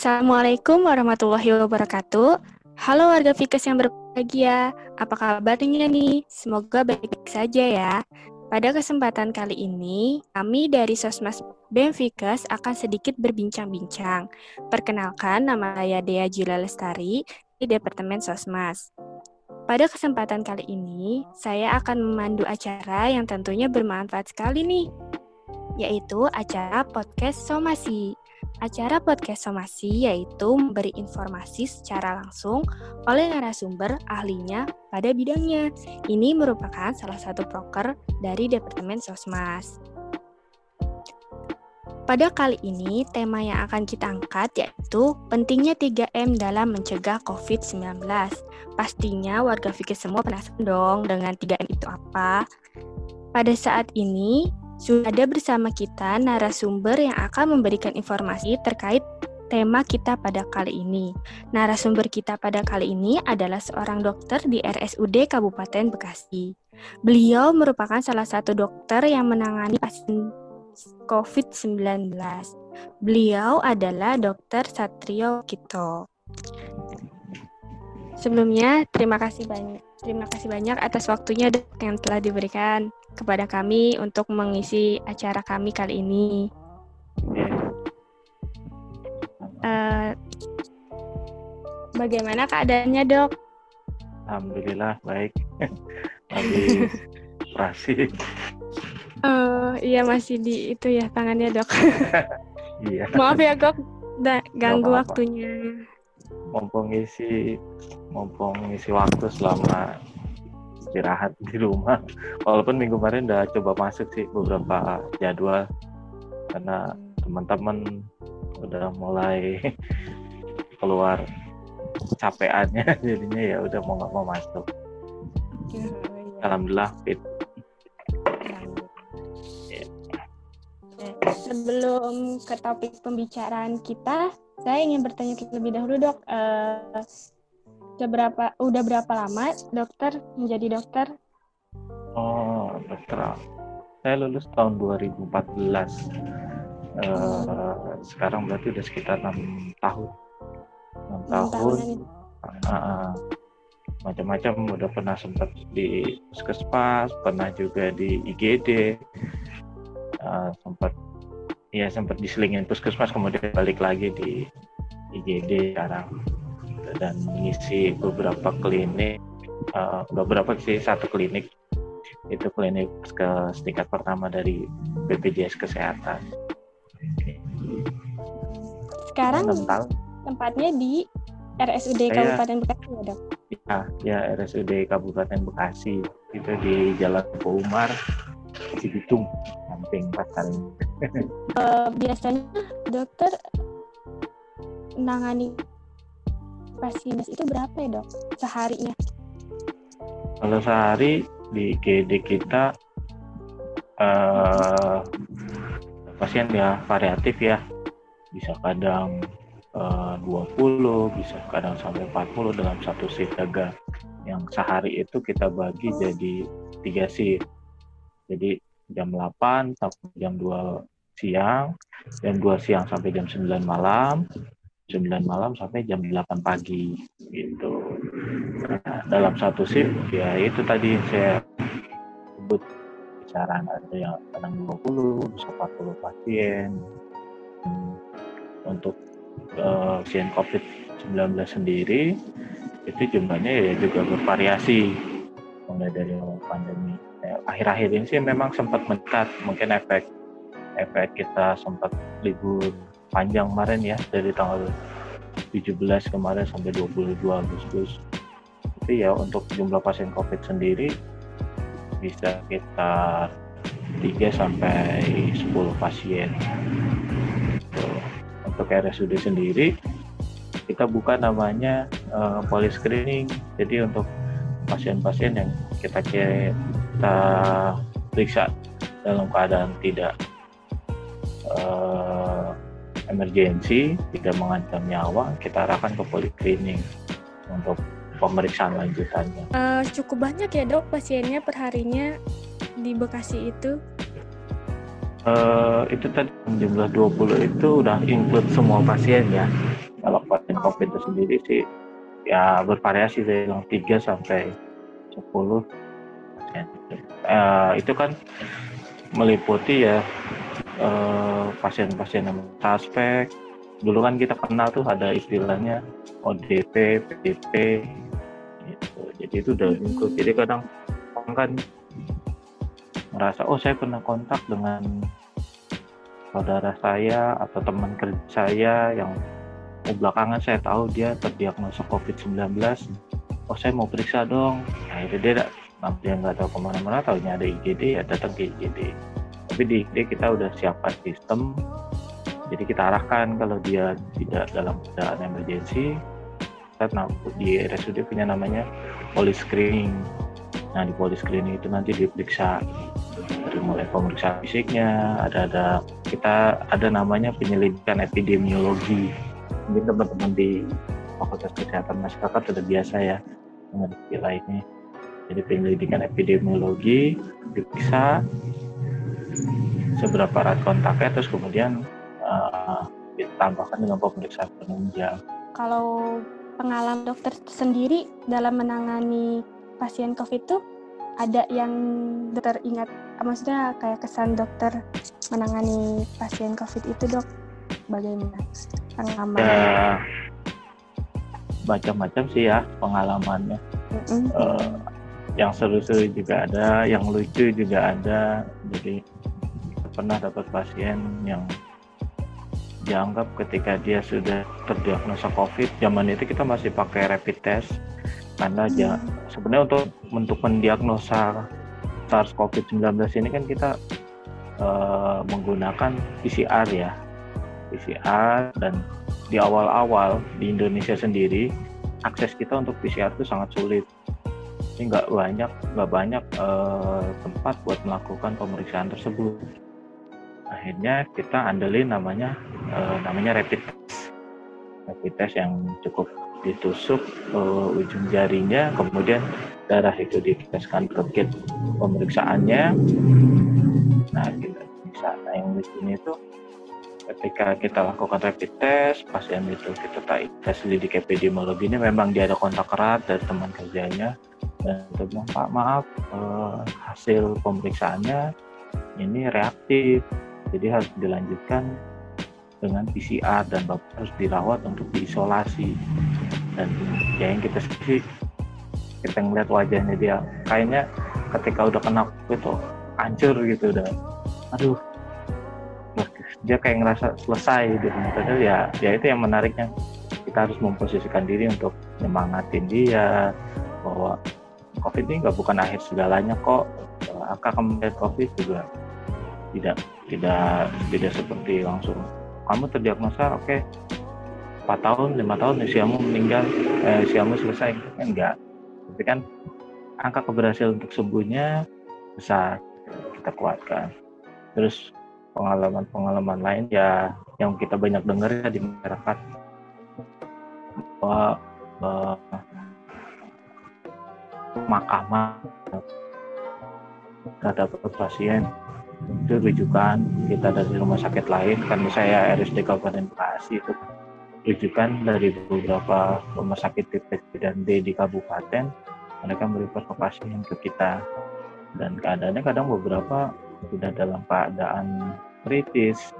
Assalamualaikum warahmatullahi wabarakatuh. Halo warga Fikes yang berbahagia, apa kabarnya nih? Semoga baik-baik saja ya. Pada kesempatan kali ini, kami dari Sosmas BEM Fikes akan sedikit berbincang-bincang. Perkenalkan, nama saya Dea Jila Lestari di Departemen Sosmas. Pada kesempatan kali ini, saya akan memandu acara yang tentunya bermanfaat sekali nih, yaitu acara podcast Somasi. Acara podcast somasi yaitu memberi informasi secara langsung oleh narasumber ahlinya pada bidangnya. Ini merupakan salah satu proker dari Departemen Sosmas. Pada kali ini, tema yang akan kita angkat yaitu pentingnya 3M dalam mencegah COVID-19. Pastinya warga fikir semua penasaran dong dengan 3M itu apa. Pada saat ini, sudah ada bersama kita narasumber yang akan memberikan informasi terkait tema kita pada kali ini. Narasumber kita pada kali ini adalah seorang dokter di RSUD Kabupaten Bekasi. Beliau merupakan salah satu dokter yang menangani pasien COVID-19. Beliau adalah Dr. Satrio Kito. Sebelumnya, terima kasih banyak. Terima kasih banyak atas waktunya yang telah diberikan kepada kami untuk mengisi acara kami kali ini. Uh, bagaimana keadaannya dok? Alhamdulillah baik. Lagi operasi. Uh, iya masih di itu ya tangannya dok. iya. Maaf ya dok, da, ganggu apa -apa. waktunya. Mumpung isi, mumpung isi waktu selama istirahat di rumah. Walaupun minggu kemarin udah coba masuk sih beberapa jadwal. Karena teman-teman udah mulai keluar capeannya jadinya ya udah mau nggak mau masuk. Iya. alhamdulillah fit. sebelum ke topik pembicaraan kita saya ingin bertanya terlebih dahulu dok. Uh, berapa udah berapa lama dokter menjadi dokter? Oh, dokter. Saya lulus tahun 2014. Uh, eh, sekarang berarti udah sekitar enam tahun. Enam tahun. Uh, macam-macam udah pernah sempat di puskesmas, pernah juga di IGD, uh, sempat ya sempat diselingin puskesmas kemudian balik lagi di IGD sekarang dan mengisi beberapa klinik uh, beberapa sih satu klinik itu klinik ke setingkat pertama dari BPJS Kesehatan. Sekarang tempatnya di RSUD Saya, Kabupaten Bekasi ya dok? Ya, ya RSUD Kabupaten Bekasi itu di Jalan Umar Cibitung samping pasar uh, biasanya dokter menangani pasien itu berapa ya dok? Seharinya? Kalau sehari di GD kita uh, pasien ya variatif ya. Bisa kadang eh, uh, 20 bisa kadang sampai 40 dalam satu shift jaga yang sehari itu kita bagi jadi tiga shift. Jadi jam 8 sampai jam 2 siang jam 2 siang sampai jam 9 malam 9 malam sampai jam 8 pagi gitu. Nah, dalam satu shift ya itu tadi saya sebut bicara ada yang kadang 20 bisa 40 pasien. Untuk uh, pasien COVID-19 sendiri itu jumlahnya ya juga bervariasi. Mulai dari pandemi ya, akhir-akhir ini sih memang sempat meningkat. Mungkin efek efek kita sempat libur panjang kemarin ya dari tanggal 17 kemarin sampai 22 Agustus. Itu ya untuk jumlah pasien COVID sendiri bisa kita 3 sampai 10 pasien. Untuk RSUD sendiri kita buka namanya uh, poly screening. Jadi untuk pasien-pasien yang kita kita periksa dalam keadaan tidak uh, emergensi tidak mengancam nyawa kita arahkan ke poliklinik untuk pemeriksaan lanjutannya. Uh, cukup banyak ya dok pasiennya perharinya di Bekasi itu? Uh, itu tadi jumlah 20 itu udah include semua pasien ya. COVID itu sendiri sih ya bervariasi dari yang 3 sampai 10 pasien. Uh, itu kan meliputi ya pasien-pasien uh, yang suspek. Dulu kan kita kenal tuh ada istilahnya ODP, PDP, gitu. Jadi itu udah lingkup. Jadi kadang orang kan merasa oh saya pernah kontak dengan saudara saya atau teman kerja saya yang oh, belakangan saya tahu dia terdiagnosa COVID-19 oh saya mau periksa dong nah itu dia dia nggak tahu ke mana-mana tahunya ada IGD ya datang ke IGD tapi di IGD kita udah siapkan sistem. Jadi kita arahkan kalau dia tidak dalam keadaan emergensi kita di RSUD punya namanya screening. Nah di screening itu nanti diperiksa. Dari mulai pemeriksaan fisiknya ada ada kita ada namanya penyelidikan epidemiologi. Mungkin teman-teman di Fakultas Kesehatan Masyarakat sudah biasa ya dengan istilah ini jadi penyelidikan epidemiologi diperiksa seberapa erat kontaknya terus kemudian uh, ditambahkan dengan pemeriksaan penunjang kalau pengalaman dokter sendiri dalam menangani pasien COVID itu ada yang dokter ingat maksudnya kayak kesan dokter menangani pasien COVID itu dok bagaimana pengalaman? Ya, macam-macam sih ya pengalamannya. Mm-hmm. Uh, yang seru-seru juga ada, yang lucu juga ada. Jadi pernah dapat pasien yang dianggap ketika dia sudah terdiagnosa COVID, zaman itu kita masih pakai rapid test. Karena hmm. sebenarnya untuk untuk mendiagnosa SARS-CoV-19 ini kan kita uh, menggunakan PCR ya. PCR dan di awal-awal di Indonesia sendiri akses kita untuk PCR itu sangat sulit. Ini nggak banyak nggak banyak uh, tempat buat melakukan pemeriksaan tersebut akhirnya kita andelin namanya uh, namanya rapid test rapid test yang cukup ditusuk uh, ujung jarinya, kemudian darah itu diteskan ke kit pemeriksaannya. Nah, kita bisa. Nah, yang di sini itu ketika kita lakukan rapid test, pasien itu kita tes lidik epidemiologi ini memang dia ada kontak erat dari teman kerjanya dan kita bilang Pak maaf eh, hasil pemeriksaannya ini reaktif, jadi harus dilanjutkan dengan PCR dan harus dirawat untuk diisolasi. Dan ya yang kita sih kita ngeliat wajahnya dia kayaknya ketika udah kena itu hancur gitu udah. Aduh. Dia kayak ngerasa selesai gitu. Padahal ya ya itu yang menariknya. Kita harus memposisikan diri untuk nyemangatin dia bahwa covid ini nggak bukan akhir segalanya kok. Angka kematian covid juga tidak tidak tidak seperti langsung. Kamu terdiagnosa oke. Okay, 4 tahun lima tahun usiamu meninggal eh, usiamu selesai. Kan enggak. Tapi kan angka keberhasilan untuk sembuhnya besar. Kita kuatkan. Terus pengalaman-pengalaman lain ya yang kita banyak dengar ya di masyarakat. Bahwa uh, pemakaman terhadap pasien itu rujukan kita dari rumah sakit lain karena saya RSD Kabupaten Bekasi itu. Rujukan dari beberapa rumah sakit tipe dan D di kabupaten mereka merefer ke pasien ke kita. Dan keadaannya kadang beberapa sudah dalam keadaan kritis.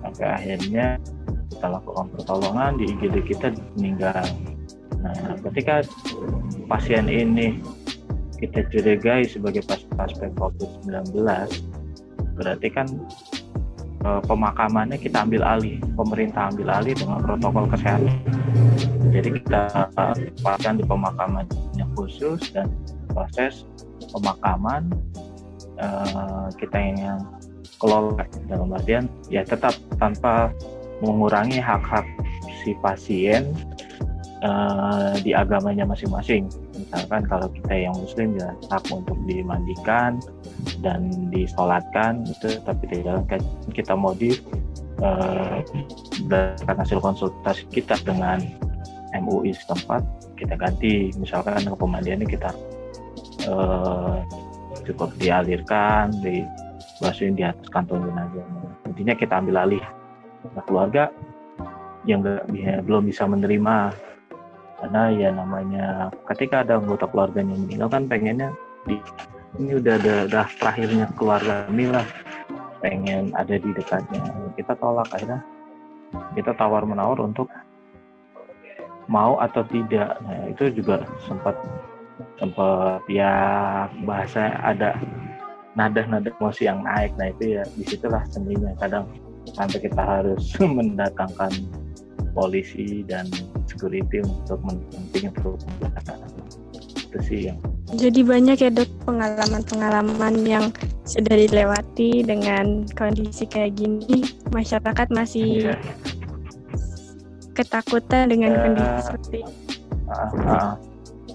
Sampai akhirnya kita lakukan pertolongan di IGD kita meninggal. Nah ketika pasien ini kita curigai sebagai pasien COVID-19 berarti kan e, pemakamannya kita ambil alih, pemerintah ambil alih dengan protokol kesehatan. Jadi kita tempatkan di pemakaman yang khusus dan proses pemakaman e, kita yang kelola dalam artian ya tetap tanpa mengurangi hak-hak si pasien uh, di agamanya masing-masing. Misalkan kalau kita yang muslim ya hak untuk dimandikan, dan disolatkan itu tapi tidak kita modif uh, berdasarkan hasil konsultasi kita dengan MUI setempat kita ganti. Misalkan pemandiannya kita uh, cukup dialirkan di basuhin di atas kantong jenazah intinya kita ambil alih. Nah keluarga yang gak, belum bisa menerima karena ya namanya ketika ada anggota keluarganya meninggal kan pengennya di ini udah ada dah terakhirnya keluarga kami lah pengen ada di dekatnya. Kita tolak akhirnya. Kita tawar menawar untuk mau atau tidak. Nah itu juga sempat sempat ya bahasa ada nada-nada emosi yang naik. Nah itu ya di situlah seninya kadang sampai kita harus mendatangkan polisi dan security untuk mendampingi untuk itu sih yang jadi banyak ya dok pengalaman-pengalaman yang sudah dilewati dengan kondisi kayak gini. Masyarakat masih yeah. ketakutan dengan uh, kondisi seperti uh, uh,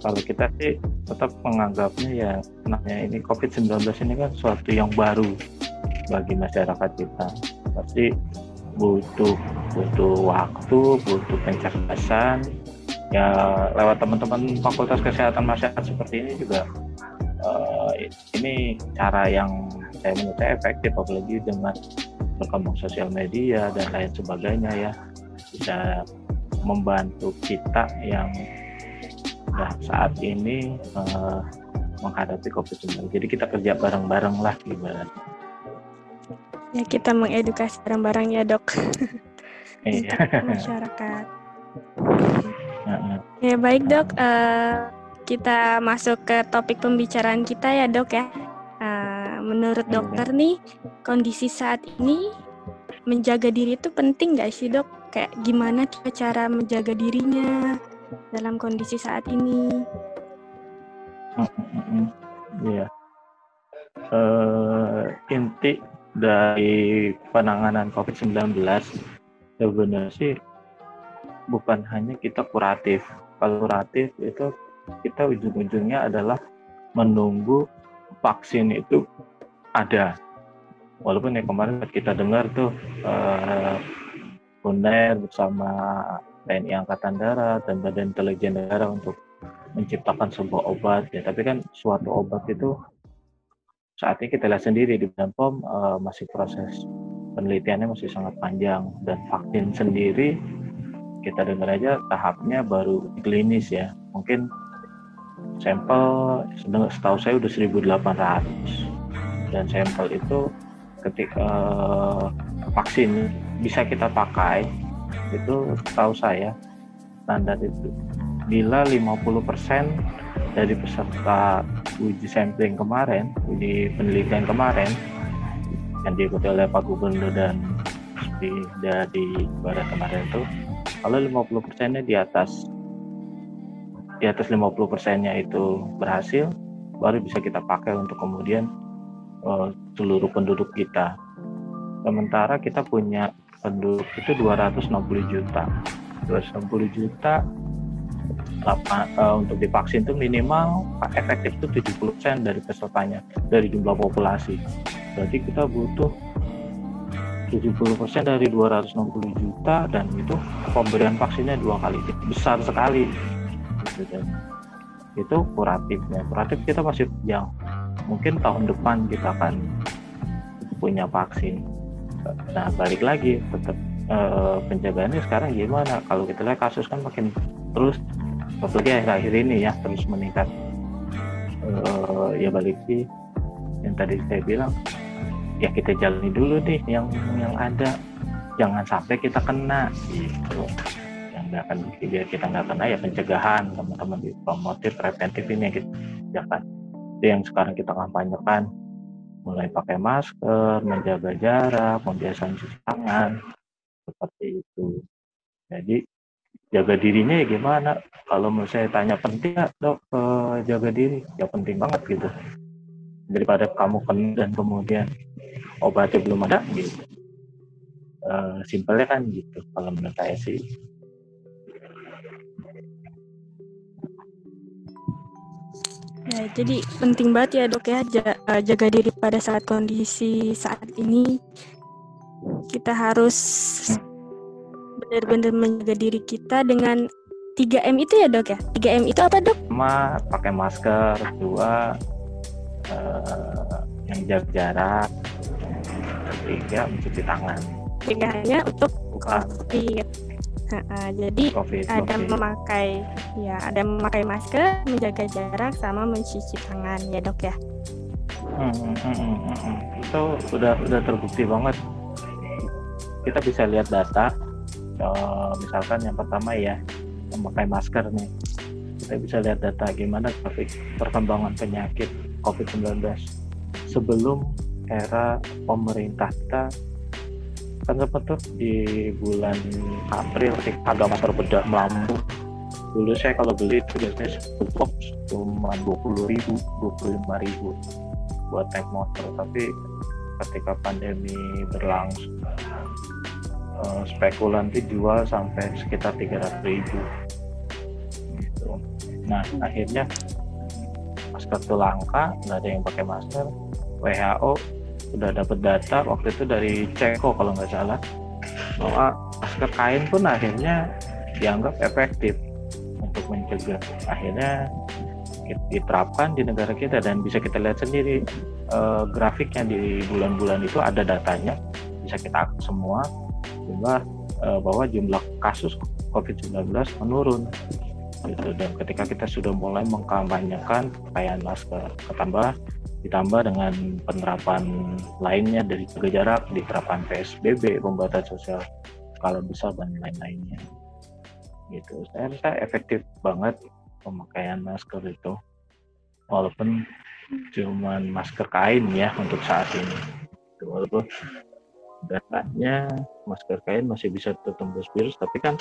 kalau kita sih tetap menganggapnya ya namanya ini COVID-19 ini kan suatu yang baru bagi masyarakat kita. Pasti butuh butuh waktu butuh pencerdasan ya lewat teman-teman fakultas kesehatan masyarakat seperti ini juga uh, ini cara yang saya menurut saya efektif apalagi dengan berkembang sosial media dan lain sebagainya ya bisa membantu kita yang nah, saat ini uh, menghadapi COVID-19. Jadi kita kerja bareng-bareng lah gimana Ya kita mengedukasi bareng-bareng ya dok. Iya. masyarakat. Ya baik dok, uh, kita masuk ke topik pembicaraan kita ya dok ya. Uh, menurut iya. dokter nih kondisi saat ini menjaga diri itu penting nggak sih dok? Kayak gimana cara menjaga dirinya dalam kondisi saat ini? Iya. Uh, inti dari penanganan COVID-19 sebenarnya sih bukan hanya kita kuratif. Kalau kuratif itu kita ujung-ujungnya adalah menunggu vaksin itu ada. Walaupun ya kemarin kita dengar tuh uh, UNER bersama TNI Angkatan Darat dan Badan Intelijen Negara untuk menciptakan sebuah obat ya tapi kan suatu obat itu saat ini kita lihat sendiri di Badan POM uh, masih proses penelitiannya masih sangat panjang dan vaksin sendiri kita dengar aja tahapnya baru klinis ya. Mungkin sampel setahu saya udah 1800 dan sampel itu ketika uh, vaksin bisa kita pakai itu setahu saya standar itu. Bila 50% dari peserta uji sampling kemarin, uji penelitian kemarin yang diikuti oleh Pak Gubernur dan di dari Barat kemarin itu, kalau 50 persennya di atas di atas 50 persennya itu berhasil, baru bisa kita pakai untuk kemudian uh, seluruh penduduk kita. Sementara kita punya penduduk itu 260 juta. 260 juta uh, untuk divaksin itu minimal efektif itu 70% dari pesertanya dari jumlah populasi. Berarti kita butuh 70% dari 260 juta dan itu pemberian vaksinnya dua kali. Besar sekali. Gitu itu kuratifnya. Kuratif kita masih yang mungkin tahun depan kita akan punya vaksin. Nah balik lagi tetap eh, penjagaannya sekarang gimana? Kalau kita lihat kasus kan makin terus apalagi akhir-akhir ini ya terus meningkat. Uh, ya balik sih yang tadi saya bilang ya kita jalani dulu deh yang yang ada. Jangan sampai kita kena gitu. Yang nggak akan biar kita nggak kena ya pencegahan. Teman-teman di promotif preventif ini yang kita kerjakan itu yang sekarang kita kampanyekan. Mulai pakai masker menjaga jarak membiasakan cuci tangan seperti itu. Jadi jaga dirinya ya gimana? Kalau menurut saya tanya penting nggak dok uh, jaga diri? Ya penting banget gitu. Daripada kamu kena dan kemudian obatnya belum ada gitu uh, simpelnya kan gitu kalau menurut saya sih Ya, jadi penting banget ya dok ya eh, jaga diri pada saat kondisi saat ini. Kita harus benar-benar menjaga diri kita dengan 3M itu ya dok ya? 3M itu apa dok? Pertama pakai masker, dua uh, yang jaga jarak, ketiga mencuci tangan. Hanya untuk COVID. Uh, jadi COVID, ada COVID. memakai ya ada memakai masker, menjaga jarak sama mencuci tangan ya dok ya. Hmm, hmm, hmm, hmm, hmm. Itu sudah sudah terbukti banget. Kita bisa lihat data, uh, misalkan yang pertama ya memakai masker nih. Kita bisa lihat data gimana perkembangan penyakit COVID-19 sebelum era pemerintah kita kan sempat tuh di bulan April sih harga motor bedah melambung dulu saya kalau beli itu biasanya box cuma dua puluh ribu dua puluh lima ribu buat naik motor. Tapi ketika pandemi berlangsung uh, spekulan itu jual sampai sekitar tiga ratus ribu. Gitu. nah akhirnya masker itu langka nggak ada yang pakai masker WHO sudah dapat data waktu itu dari Ceko kalau nggak salah bahwa masker kain pun akhirnya dianggap efektif untuk mencegah. Akhirnya diterapkan di negara kita dan bisa kita lihat sendiri eh, grafiknya di bulan-bulan itu ada datanya bisa kita akses semua jumlah eh, bahwa jumlah kasus COVID-19 menurun dan ketika kita sudah mulai mengkampanyekan pakaian masker ketambah ditambah dengan penerapan lainnya dari jaga jarak, diterapkan PSBB, pembatasan sosial skala besar dan lain-lainnya. Gitu. Saya rasa efektif banget pemakaian masker itu. Walaupun cuma masker kain ya untuk saat ini. Walaupun datanya masker kain masih bisa tertembus virus, tapi kan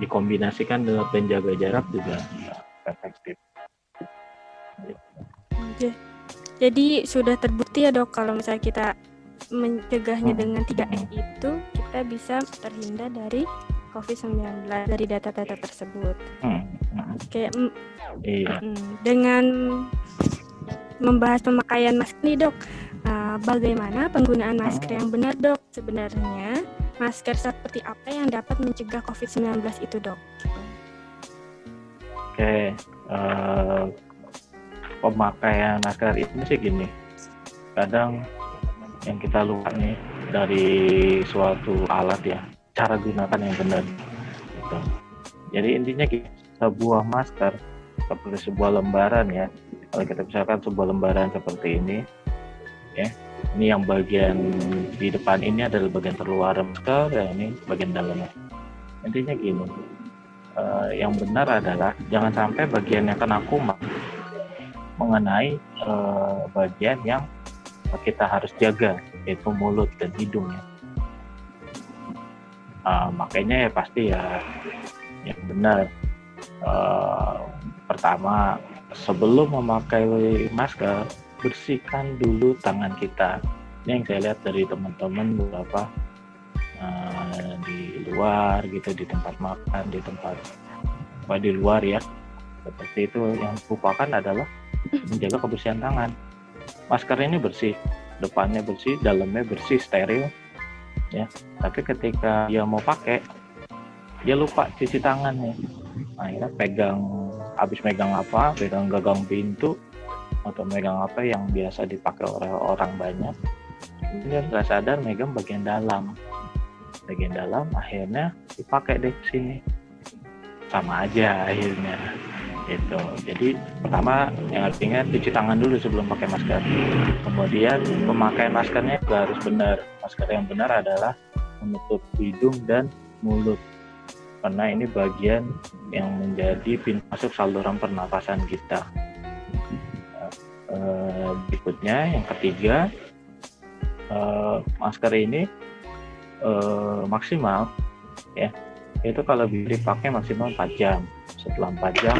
dikombinasikan dengan penjaga jarak juga efektif. Oke. Jadi sudah terbukti ya dok kalau misalnya kita mencegahnya hmm. dengan 3 M itu kita bisa terhindar dari COVID-19 dari data-data tersebut. Hmm. Oke. Iya. Mm, dengan membahas pemakaian masker nih dok, uh, bagaimana penggunaan masker yang benar dok? Sebenarnya masker seperti apa yang dapat mencegah COVID-19 itu dok? Oke, uh, pemakaian masker itu sih gini kadang yang kita lupa nih dari suatu alat ya cara gunakan yang benar gitu. jadi intinya sebuah masker seperti sebuah lembaran ya kalau kita misalkan sebuah lembaran seperti ini ya ini yang bagian di depan ini adalah bagian terluar masker dan ini bagian dalamnya intinya gini uh, yang benar adalah jangan sampai bagian yang kena kuman mengenai uh, bagian yang kita harus jaga yaitu mulut dan hidung ya. Uh, makanya ya pasti ya yang benar uh, pertama sebelum memakai masker bersihkan dulu tangan kita. Ini yang saya lihat dari teman-teman beberapa uh, di luar gitu di tempat makan di tempat apa di luar ya. Seperti itu yang lupakan adalah menjaga kebersihan tangan. Masker ini bersih depannya bersih dalamnya bersih steril ya. Tapi ketika dia mau pakai dia lupa cuci tangannya. Nah ya pegang habis megang apa pegang gagang pintu atau megang apa yang biasa dipakai oleh orang banyak kemudian nggak sadar megang bagian dalam. Bagian dalam akhirnya dipakai deh sini. Sama aja akhirnya itu jadi pertama yang harus ingat cuci tangan dulu sebelum pakai masker. Kemudian pemakaian maskernya juga harus benar. Masker yang benar adalah menutup hidung dan mulut. Karena ini bagian yang menjadi pintu masuk saluran pernapasan kita eh, berikutnya yang ketiga eh, masker ini eh, maksimal ya. Itu kalau dipakai maksimal 4 jam. Setelah 4 jam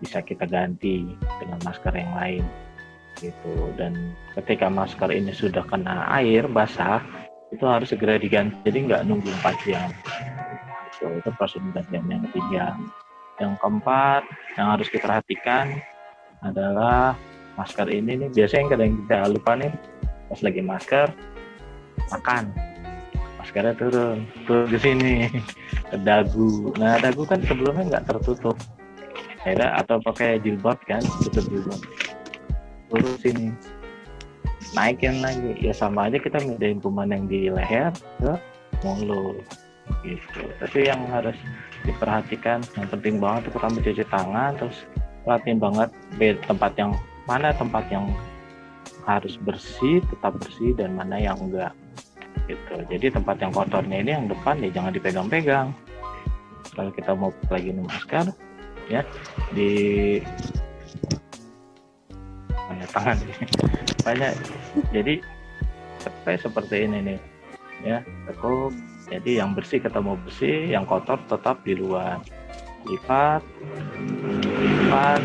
bisa kita ganti dengan masker yang lain gitu. Dan ketika masker ini sudah kena air basah itu harus segera diganti. Jadi nggak nunggu 4 jam. Gitu. itu proses yang ketiga. Yang keempat yang harus kita perhatikan adalah masker ini nih biasanya yang kadang kita lupa nih pas lagi masker makan. Maskernya turun turun ke sini ke dagu. Nah dagu kan sebelumnya nggak tertutup. Ya atau pakai jilbab kan tutup jilbab. Terus sini. Naikin lagi. Ya sama aja kita mindahin kuman yang di leher ke mulut. Gitu. Tapi yang harus diperhatikan yang penting banget itu pertama cuci tangan terus perhatiin banget tempat yang mana tempat yang harus bersih tetap bersih dan mana yang enggak gitu. Jadi tempat yang kotornya ini yang depan ya jangan dipegang-pegang. Kalau kita mau lagi masker ya di mana tangan. Banyak. Jadi kayak seperti ini nih ya tekuk. Jadi yang bersih ketemu bersih yang kotor tetap di luar. Lipat lipat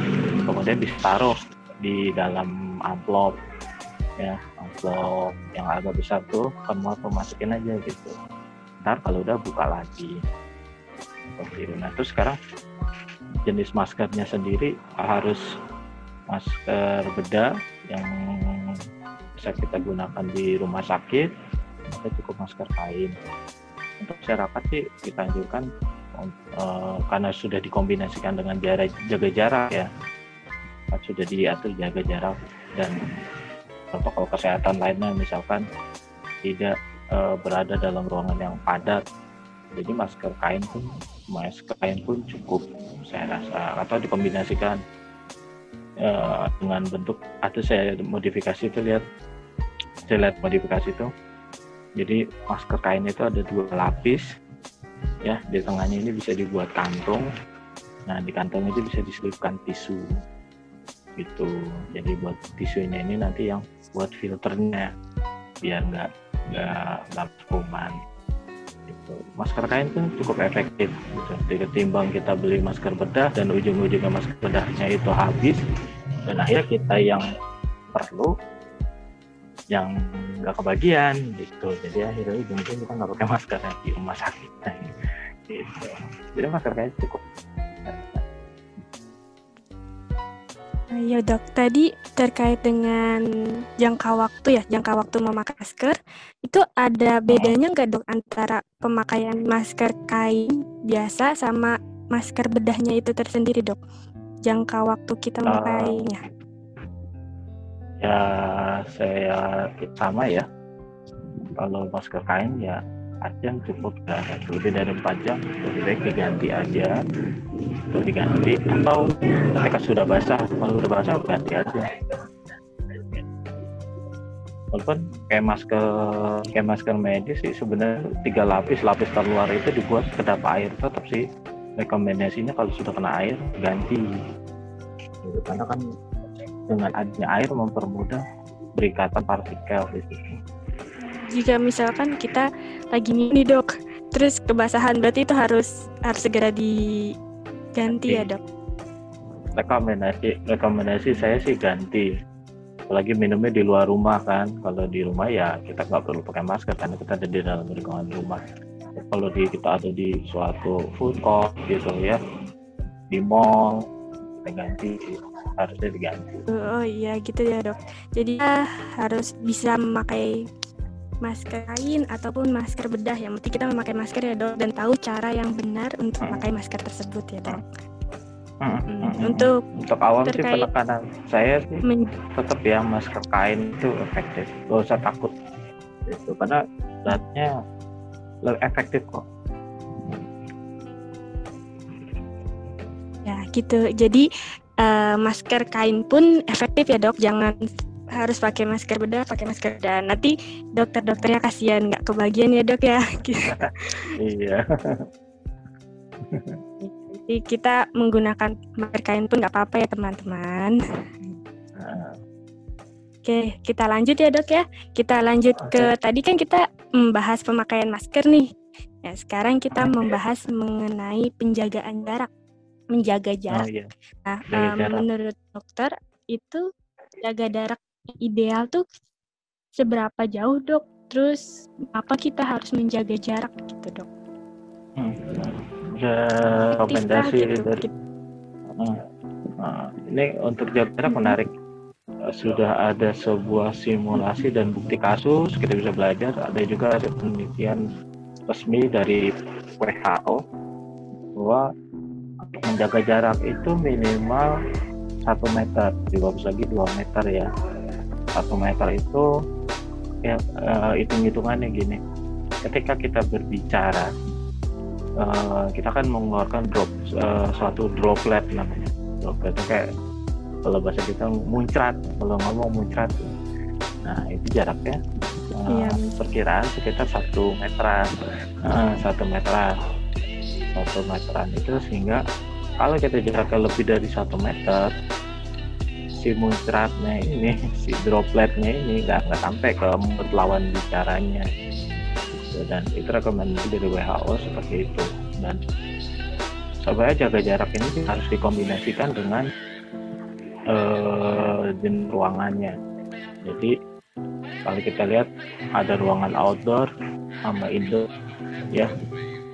kemudian ditaruh di dalam amplop ya amplop yang agak besar tuh kan mau masukin aja gitu. Ntar kalau udah buka lagi. Seperti itu. Nah terus sekarang jenis maskernya sendiri harus masker bedah yang bisa kita gunakan di rumah sakit. Atau cukup masker kain. Untuk masyarakat sih kita anjurkan uh, karena sudah dikombinasikan dengan jarak jaga jarak ya kan sudah diatur jaga jarak dan protokol kesehatan lainnya misalkan tidak uh, berada dalam ruangan yang padat. Jadi masker kain pun masker kain pun cukup saya rasa atau dikombinasikan uh, dengan bentuk atau saya modifikasi itu lihat saya lihat modifikasi itu. Jadi masker kain itu ada dua lapis ya di tengahnya ini bisa dibuat kantung nah di kantong itu bisa diselipkan tisu gitu jadi buat tisunya ini nanti yang buat filternya biar nggak nggak nggak kuman gitu. masker kain pun cukup efektif gitu. ketimbang kita beli masker bedah dan ujung-ujungnya masker bedahnya itu habis dan akhirnya kita yang perlu yang nggak kebagian gitu jadi akhirnya ujung-ujung kita nggak pakai masker di rumah sakit gitu jadi masker kain cukup Ya dok, tadi terkait dengan jangka waktu ya, jangka waktu memakai masker, itu ada bedanya nggak dok antara pemakaian masker kain biasa sama masker bedahnya itu tersendiri dok? Jangka waktu kita memakainya? Uh, ya saya sama ya. Kalau masker kain ya 4 jam cukup ya lebih dari 4 jam lebih baik diganti aja. Itu diganti atau ketika sudah basah kalau sudah basah ganti aja. Walaupun kayak masker kayak masker medis sih sebenarnya tiga lapis lapis terluar itu dibuat kedap air. Tetap sih rekomendasinya kalau sudah kena air ganti. Karena kan dengan adanya air mempermudah berikatan partikel di situ jika misalkan kita lagi nih dok terus kebasahan berarti itu harus harus segera diganti ya dok? Rekomendasi rekomendasi saya sih ganti. Apalagi minumnya di luar rumah kan. Kalau di rumah ya kita nggak perlu pakai masker karena kita ada di dalam lingkungan rumah. Kalau di kita ada di suatu food court gitu ya di mall kita ganti harusnya diganti. Oh iya gitu ya dok. Jadi ya, harus bisa memakai masker kain ataupun masker bedah yang penting kita memakai masker ya dok dan tahu cara yang benar untuk hmm. memakai masker tersebut ya dok. Hmm. Hmm. Untuk untuk awam sih penekanan saya sih men tetap ya masker kain itu efektif, gak usah takut itu karena zatnya lebih efektif kok. Ya gitu. Jadi uh, masker kain pun efektif ya dok. Jangan harus pakai masker bedah, pakai masker bedah. Nanti dokter-dokternya kasihan nggak kebagian ya dok ya. iya. Jadi kita menggunakan masker kain pun nggak apa-apa ya teman-teman. Oke, kita lanjut ya dok ya. Kita lanjut okay. ke tadi kan kita membahas pemakaian masker nih. Ya, sekarang kita membahas mengenai penjagaan jarak, menjaga jarak. Oh, iya. Nah, um, jarak. menurut dokter itu jaga jarak ideal tuh seberapa jauh dok? Terus apa kita harus menjaga jarak gitu dok? Hmm. Ya, rekomendasi gitu. dari hmm. nah, ini untuk jaga jarak menarik sudah ada sebuah simulasi dan bukti kasus kita bisa belajar ada juga ada penelitian resmi dari WHO bahwa menjaga jarak itu minimal satu meter juga bisa lagi dua meter ya satu meter itu ya uh, hitung hitungannya gini. Ketika kita berbicara uh, kita kan mengeluarkan drop uh, suatu droplet namanya. Droplet itu kayak kalau bahasa kita muncrat. Kalau ngomong muncrat nah itu jaraknya uh, iya. perkiraan sekitar satu meteran. Uh, satu meteran. Satu meteran itu sehingga kalau kita jaraknya lebih dari satu meter si muncratnya ini si dropletnya ini nggak nggak sampai ke mulut lawan bicaranya. Gitu. dan itu rekomendasi dari WHO seperti itu. Dan supaya jaga jarak ini harus dikombinasikan dengan uh, jenis ruangannya. Jadi kalau kita lihat ada ruangan outdoor sama indoor ya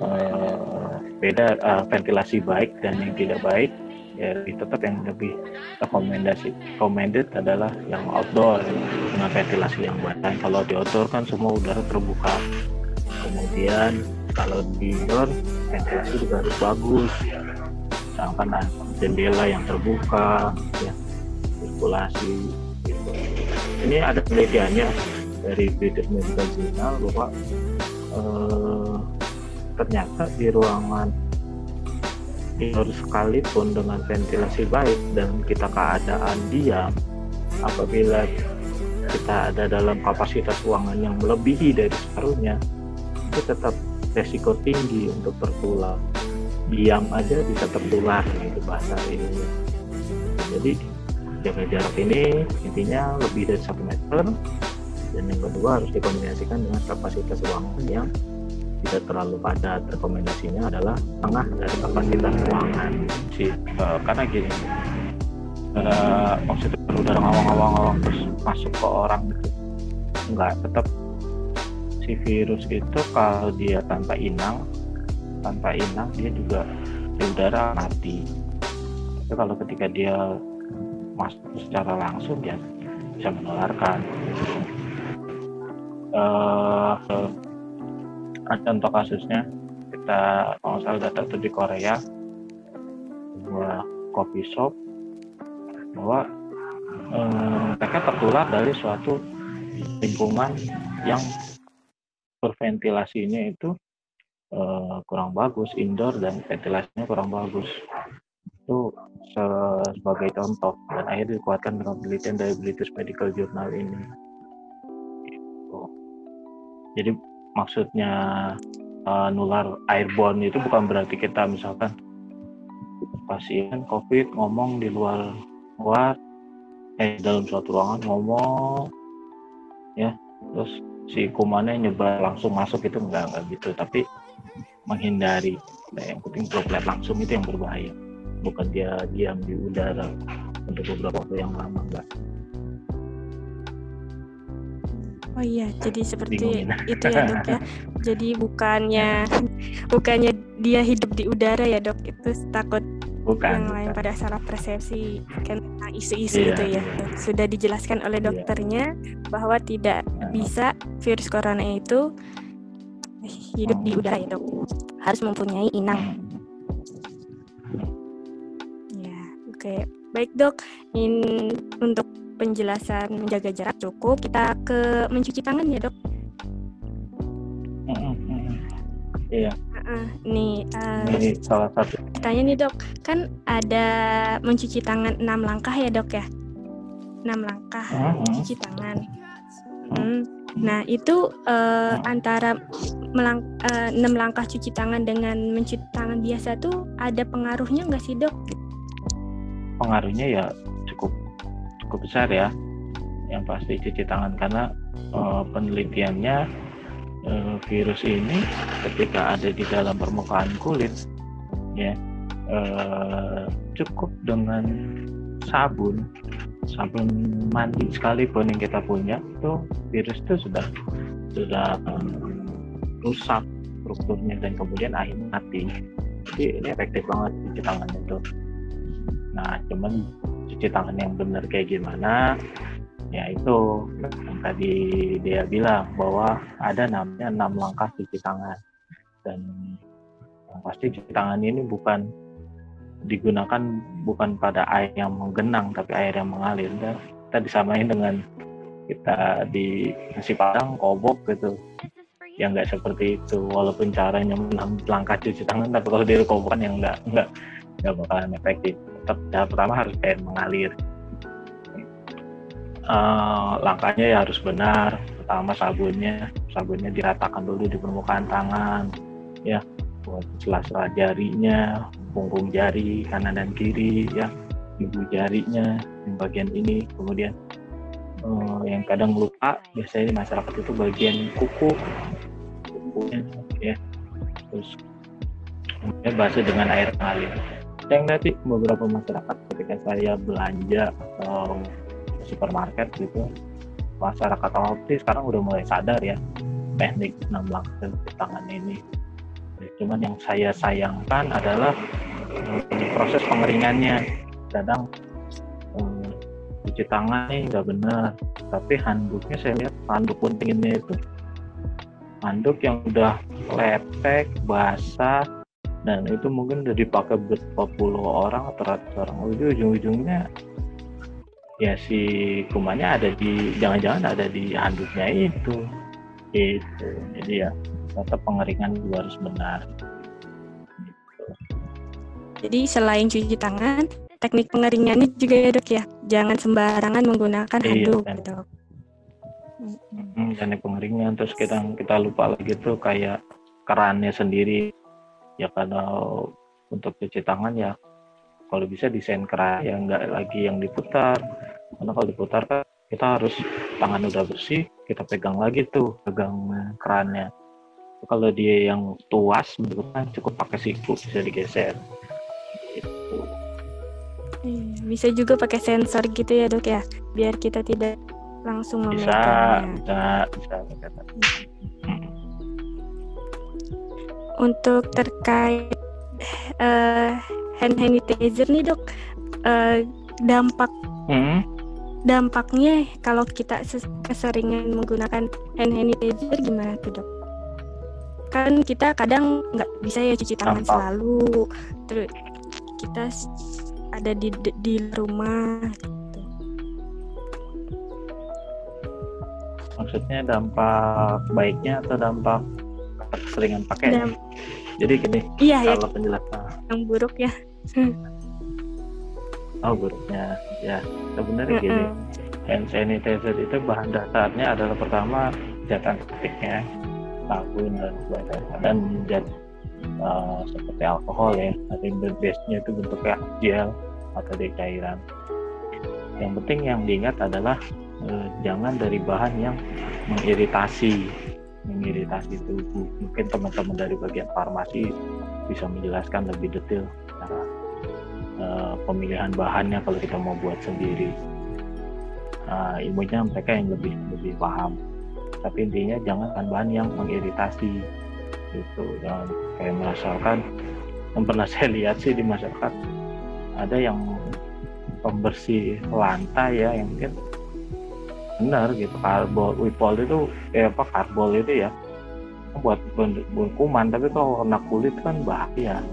uh, beda uh, ventilasi baik dan yang tidak baik ya tetap yang lebih rekomendasi recommended adalah yang outdoor. Dengan ventilasi yang baik kalau di outdoor kan semua udara terbuka. Kemudian kalau di indoor ventilasi juga harus bagus. Misalkan jendela yang terbuka ya sirkulasi gitu. ini ada penelitiannya dari British Medical Journal bahwa eh, ternyata di ruangan indoor sekalipun dengan ventilasi baik dan kita keadaan diam apabila kita ada dalam kapasitas ruangan yang melebihi dari separuhnya itu tetap resiko tinggi untuk tertular. Diam aja bisa tertular itu bahasa ini jadi jaga jarak ini intinya lebih dari satu meter. Dan yang kedua harus dikombinasikan dengan kapasitas ruangan yang tidak terlalu padat. Rekomendasinya adalah tengah dari kapasitas ruangan. Sih uh, karena gini uh, maksudnya udara ngawang-ngawang terus masuk ke orang gitu enggak tetap si virus itu kalau dia tanpa inang tanpa inang dia juga di udara mati. Tapi kalau ketika dia masuk secara langsung dia bisa menularkan. Uh, contoh kasusnya kita kalau salah data itu di Korea sebuah kopi shop bahwa eh, mereka tertular dari suatu lingkungan yang berventilasinya itu eh, kurang bagus indoor dan ventilasinya kurang bagus itu sebagai contoh dan akhirnya dikuatkan dengan penelitian dari British Medical Journal ini gitu. jadi maksudnya uh, nular airborne itu bukan berarti kita misalkan pasien covid ngomong di luar luar eh dalam suatu ruangan ngomong ya terus si kumannya nyebar langsung masuk itu enggak enggak gitu. Tapi menghindari nah, yang penting droplet langsung itu yang berbahaya. Bukan dia diam di udara untuk beberapa waktu yang lama enggak Oh iya, jadi seperti Bingungin. itu ya dok ya. Jadi bukannya bukannya dia hidup di udara ya dok, itu takut bukan, yang lain pada salah persepsi kan tentang isu-isu iya, itu ya. Iya. Sudah dijelaskan oleh iya. dokternya iya. bahwa tidak iya. bisa virus corona itu hidup di udara ya dok, harus mempunyai inang. Ya, oke. Okay. Baik dok, in untuk penjelasan menjaga jarak cukup, kita ke mencuci tangan ya dok. Iya. Uh, nih, uh, ini salah satu. Tanya nih dok, kan ada mencuci tangan enam langkah ya dok ya? Enam langkah uh -huh. mencuci tangan. Hmm. Nah itu uh, antara melang uh, enam langkah cuci tangan dengan mencuci tangan biasa tuh ada pengaruhnya nggak sih dok? Pengaruhnya ya cukup besar ya. Yang pasti cuci tangan karena uh, penelitiannya uh, virus ini ketika ada di dalam permukaan kulit ya uh, cukup dengan sabun. Sabun mandi sekalipun yang kita punya itu virus itu sudah sudah um, rusak strukturnya dan kemudian akhirnya mati. Jadi ini efektif banget cuci tangan itu. Nah cuman cuci tangan yang benar kayak gimana ya itu yang tadi dia bilang bahwa ada namanya enam langkah cuci tangan. Dan yang pasti cuci tangan ini bukan digunakan bukan pada air yang menggenang tapi air yang mengalir. Dan kita disamain dengan kita di nasi padang kobok gitu. Yang nggak seperti itu walaupun caranya langkah cuci tangan tapi kalau dia kobokan yang nggak nggak nggak bakalan efektif tetap cara pertama harus kayak mengalir. Uh, langkahnya ya harus benar. Pertama sabunnya sabunnya diratakan dulu di permukaan tangan ya. Buat sela-sela jarinya punggung jari kanan dan kiri ya. Ibu jarinya di bagian ini. Kemudian uh, yang kadang lupa biasanya di masyarakat itu bagian kuku. Kukunya ya. Terus kemudian basuh dengan air mengalir yang nanti beberapa masyarakat ketika saya belanja atau supermarket gitu masyarakat optis sekarang udah mulai sadar ya teknik enam langkah tangan ini. Cuman yang saya sayangkan adalah um, proses pengeringannya. Kadang um, cuci tangan ini nggak benar tapi handuknya saya lihat handuk pentingnya itu handuk yang udah lepek basah dan itu mungkin udah dipakai berapa puluh orang atau ratus orang. Ujung-ujungnya ya si kumannya ada di jangan-jangan ada di handuknya itu. Itu jadi ya tetap pengeringan juga harus benar. Gitu. jadi selain cuci tangan teknik pengeringannya juga ya dok ya? Jangan sembarangan menggunakan iya, handuk kan. gitu. Teknik pengeringan. Terus kita kita lupa lagi tuh kayak kerannya sendiri ya kalau untuk cuci tangan ya kalau bisa desain keran yang enggak lagi yang diputar. Karena kalau diputar kan kita harus tangan udah bersih kita pegang lagi tuh pegang kerannya. Kalau dia yang tuas kan cukup pakai siku bisa digeser. Gitu. bisa juga pakai sensor gitu ya dok ya. Biar kita tidak langsung bisa bisa bisa, hmm. Untuk terkait uh, hand sanitizer nih dok uh, dampak hmm? dampaknya kalau kita keseringan menggunakan hand sanitizer gimana tuh dok? Kan kita kadang nggak bisa ya cuci tangan Dampak. selalu, terus kita ada di di rumah. Gitu. Maksudnya dampak baiknya atau dampak keseringan pakai? Damp jadi gini iya, ya. kalau ya. penjelasan yang buruk ya oh buruknya ya sebenarnya mm -mm. gini hand sanitizer itu bahan dasarnya adalah pertama zat antiseptiknya sabun dan sebagainya dan zat uh, seperti alkohol ya ada base nya itu bentuknya gel atau di cairan yang penting yang diingat adalah uh, jangan dari bahan yang mengiritasi mengiritasi tubuh. Mungkin teman-teman dari bagian farmasi bisa menjelaskan lebih detail cara uh, pemilihan bahannya kalau kita mau buat sendiri. Uh, ilmunya mereka yang lebih lebih paham. Tapi intinya jangan bahan yang mengiritasi gitu. Jangan kayak merasakan yang pernah saya lihat sih di masyarakat ada yang pembersih lantai ya yang mungkin benar gitu karbol wipol itu eh apa karbol itu ya buat kuman tapi kalau kena kulit kan bahaya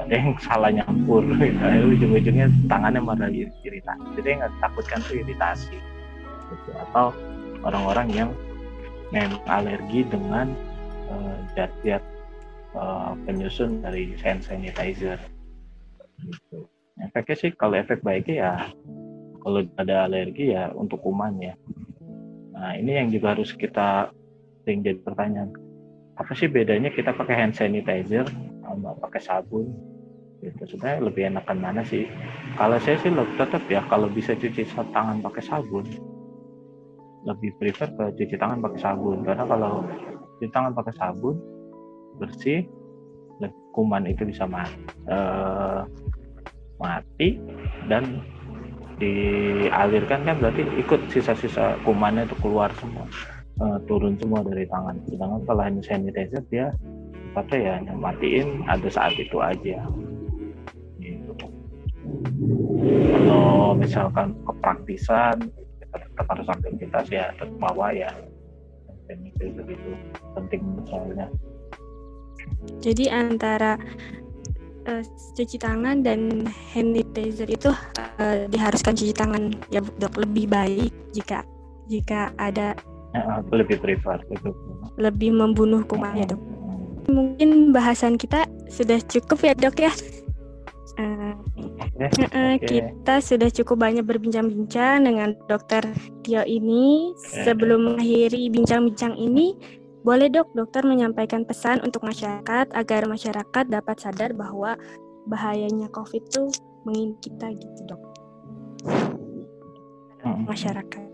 ada yang salah nyampur gitu. ujung-ujungnya tangannya malah iritasi jadi yang takutkan tuh iritasi gitu. atau orang-orang yang memang alergi dengan uh, zat-zat uh, penyusun dari hand sanitizer gitu. efeknya sih kalau efek baiknya ya kalau ada alergi ya untuk kuman ya. Nah ini yang juga harus kita sering jadi pertanyaan. Apa sih bedanya kita pakai hand sanitizer sama pakai sabun? Itu sebenarnya lebih enakan mana sih? Kalau saya sih lebih tetap ya kalau bisa cuci tangan pakai sabun. Lebih prefer ke cuci tangan pakai sabun karena kalau cuci tangan pakai sabun bersih kuman itu bisa mati, uh, mati dan dialirkan kan berarti ikut sisa-sisa kumannya itu keluar semua. Uh, turun semua dari tangan. Sedangkan kalau hand sanitizer dia kata ya matiin ada saat itu aja. Gitu. kalau misalkan kepraktisan kita tetap harus aktivitas ya tetap bawa ya. Sanitizer itu penting soalnya jadi antara uh, cuci tangan dan hand sanitizer itu uh, diharuskan cuci tangan ya dok lebih baik jika jika ada Ya, lebih prefer. Lebih, lebih membunuh kuman ya dok. Mungkin bahasan kita sudah cukup ya dok ya. Uh, okay, uh. Kita sudah cukup banyak berbincang-bincang dengan dokter Tio ini. Okay. Sebelum mengakhiri bincang-bincang ini, boleh dok dokter menyampaikan pesan untuk masyarakat agar masyarakat dapat sadar bahwa bahayanya COVID itu mengingat kita gitu dok. Hmm. Masyarakat.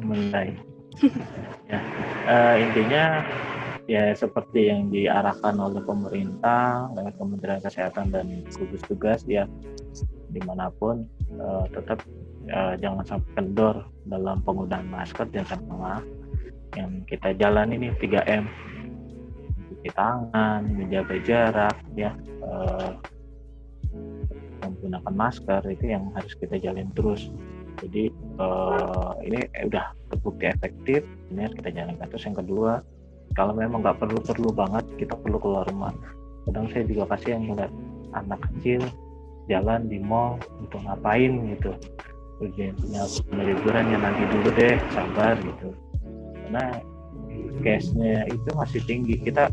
Mulai. ya, uh, intinya ya seperti yang diarahkan oleh pemerintah lewat Kementerian Kesehatan dan gugus tugas ya di mana pun uh, tetap uh, jangan sampai kendor dalam penggunaan masker dan sama yang kita jalan ini 3M mencuci tangan menjaga jarak ya uh, menggunakan masker itu yang harus kita jalin terus. Jadi uh, ini udah terbukti efektif ini harus kita jalankan. Terus yang kedua kalau memang nggak perlu perlu banget kita perlu keluar rumah. Kadang saya juga kasih yang ngeliat anak kecil jalan di mall untuk ngapain gitu. Ujian punya liburan yang nanti dulu deh sabar gitu karena case-nya itu masih tinggi. Kita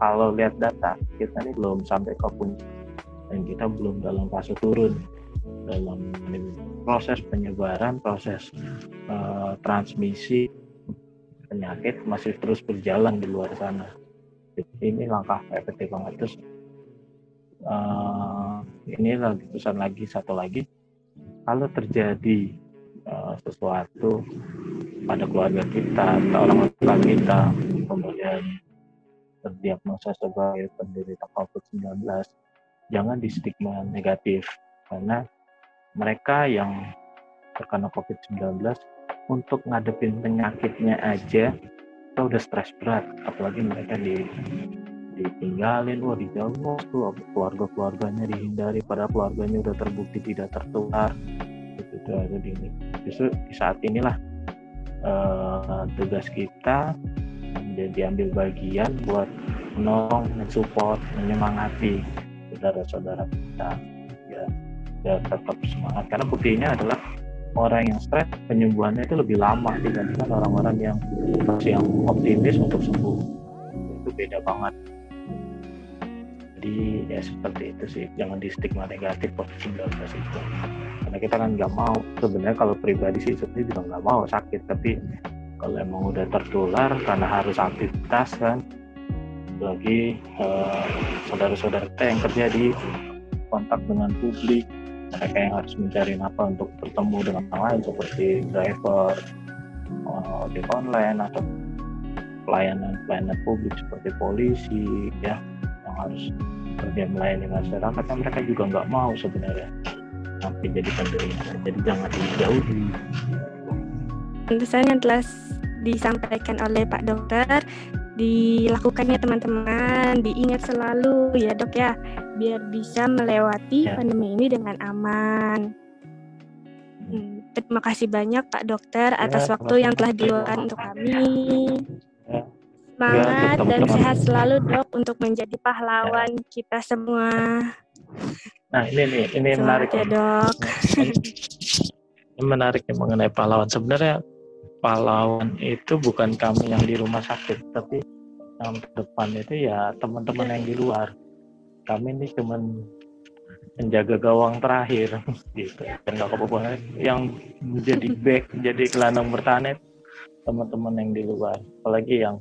kalau lihat data kita ini belum sampai ke puncak. Dan kita belum dalam fase turun. Dalam proses penyebaran proses uh, transmisi penyakit masih terus berjalan di luar sana. Jadi ini langkah efektif banget. Terus uh, ini lagi pesan lagi satu lagi. Kalau terjadi uh, sesuatu pada keluarga kita atau orang tua kita. Kemudian terdiagnosa sebagai penderita COVID-19 jangan di stigma negatif karena mereka yang terkena COVID-19 untuk ngadepin penyakitnya aja kita udah stres berat. Apalagi mereka di ditinggalin wah dijauh tuh keluarga keluarganya dihindari padahal keluarganya udah terbukti tidak tertular. Itu ada di justru di saat inilah uh, tugas kita menjadi ambil bagian buat menolong mensupport menyemangati saudara-saudara kita. Ya, ya tetap semangat. Karena buktinya adalah orang yang stres penyembuhannya itu lebih lama dibandingkan orang-orang yang yang optimis untuk sembuh. Itu beda banget jadi ya seperti itu sih. Jangan di stigma negatif COVID-19 itu karena kita kan nggak mau. Sebenarnya kalau pribadi sih sebenarnya juga nggak mau. Sakit. Tapi kalau emang udah tertular karena harus aktivitas kan lagi eh, saudara-saudara kita yang kerja di kontak dengan publik mereka yang harus mencari apa untuk bertemu dengan orang lain seperti driver uh, ojek online atau pelayanan pelayanan publik seperti polisi ya harus kerja melayani masyarakat kan mereka juga nggak mau sebenarnya sampai jadi penderita jadi jangan dijauhi tentu saja telah disampaikan oleh Pak Dokter dilakukannya teman-teman diingat selalu ya dok ya biar bisa melewati ya. pandemi ini dengan aman. Hmm, terima kasih banyak Pak Dokter atas ya, waktu yang telah diluangkan untuk kami. Ya. Semangat ya, dan sehat selalu dok untuk menjadi pahlawan ya. kita semua. Nah ini nih ini Semangat menarik ya dok. Ini menarik yang mengenai pahlawan. Sebenarnya pahlawan itu bukan kami yang di rumah sakit, tapi yang depan itu ya teman-teman yang di luar kami ini cuman menjaga gawang terakhir gitu dan nggak apa yang menjadi back jadi gelandang bertahan teman-teman yang di luar apalagi yang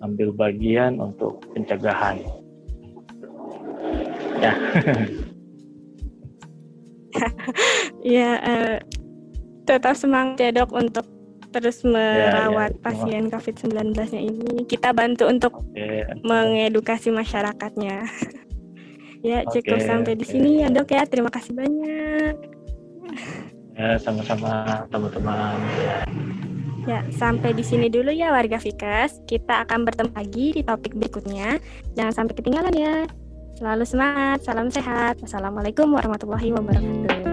ambil bagian untuk pencegahan ya ya uh, tetap semangat ya dok untuk terus merawat ya, ya, pasien COVID-19-nya ini. Kita bantu untuk okay. mengedukasi masyarakatnya. Ya, okay, cukup sampai di sini ya, Dok ya. Terima kasih banyak. Ya, sama-sama teman-teman. Ya, sampai di sini dulu ya warga Vikas. Kita akan bertemu lagi di topik berikutnya. Jangan sampai ketinggalan ya. Selalu semangat, salam sehat. Wassalamualaikum warahmatullahi wabarakatuh.